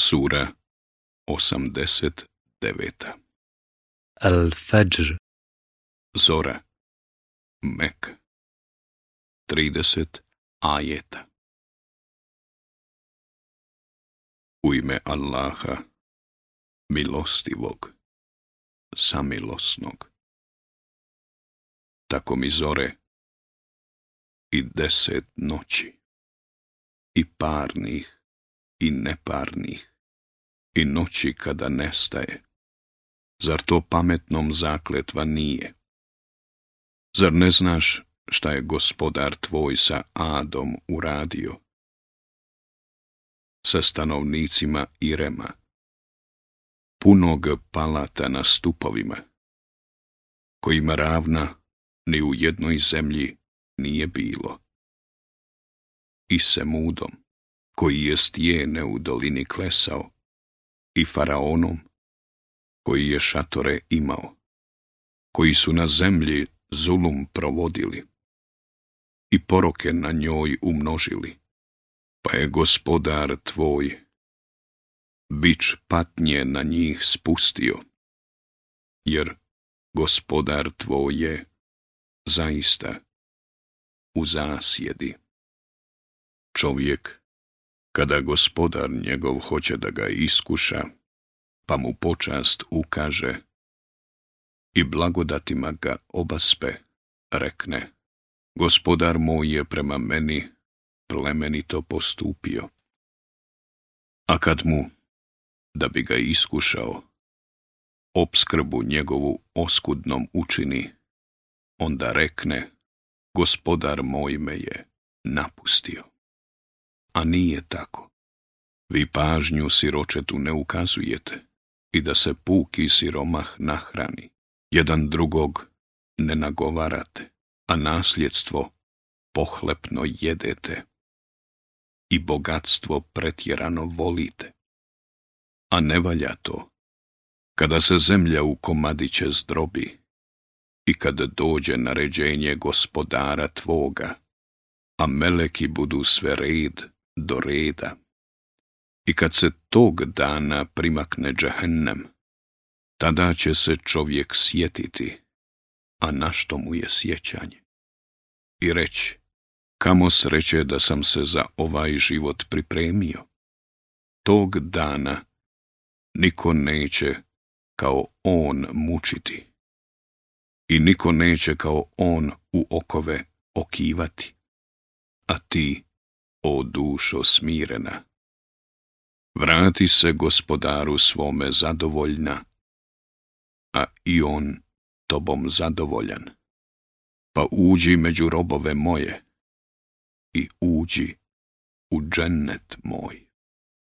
Sura 89. Al-Fajr Zora Mek 30 ajeta U ime Allaha, milostivog, samilosnog. Tako mi zore i deset noći i parnih i neparnih, i noći kada nestaje. Zar to pametnom zakletva nije? Zar ne znaš šta je gospodar tvoj sa Adom uradio? Sa stanovnicima Irema, punog palata na stupovima, kojima ravna ni u jednoj zemlji nije bilo. I se mudom, koji je stijene u dolini klesao, i faraonom, koji je šatore imao, koji su na zemlji zulum provodili i poroke na njoj umnožili, pa je gospodar tvoj bić patnje na njih spustio, jer gospodar tvoj je zaista u zasjedi. Čovjek kada gospodar njegov hoće da ga iskuša, pa mu počast ukaže i blagodatima ga obaspe, rekne, gospodar moj je prema meni plemenito postupio. A kad mu, da bi ga iskušao, obskrbu njegovu oskudnom učini, onda rekne, gospodar moj me je napustio a nije tako. Vi pažnju siročetu ne ukazujete i da se puki siromah nahrani. Jedan drugog ne nagovarate, a nasljedstvo pohlepno jedete i bogatstvo pretjerano volite. A ne valja to, kada se zemlja u komadiće zdrobi i kada dođe naređenje gospodara tvoga, a meleki budu sve red do reda. I kad se tog dana primakne džahennem, tada će se čovjek sjetiti, a našto mu je sjećanje? I reći, kamo sreće da sam se za ovaj život pripremio. Tog dana niko neće kao on mučiti i niko neće kao on u okove okivati, a ti o dušo smirena. Vrati se gospodaru svome zadovoljna, a i on tobom zadovoljan. Pa uđi među robove moje i uđi u džennet moj.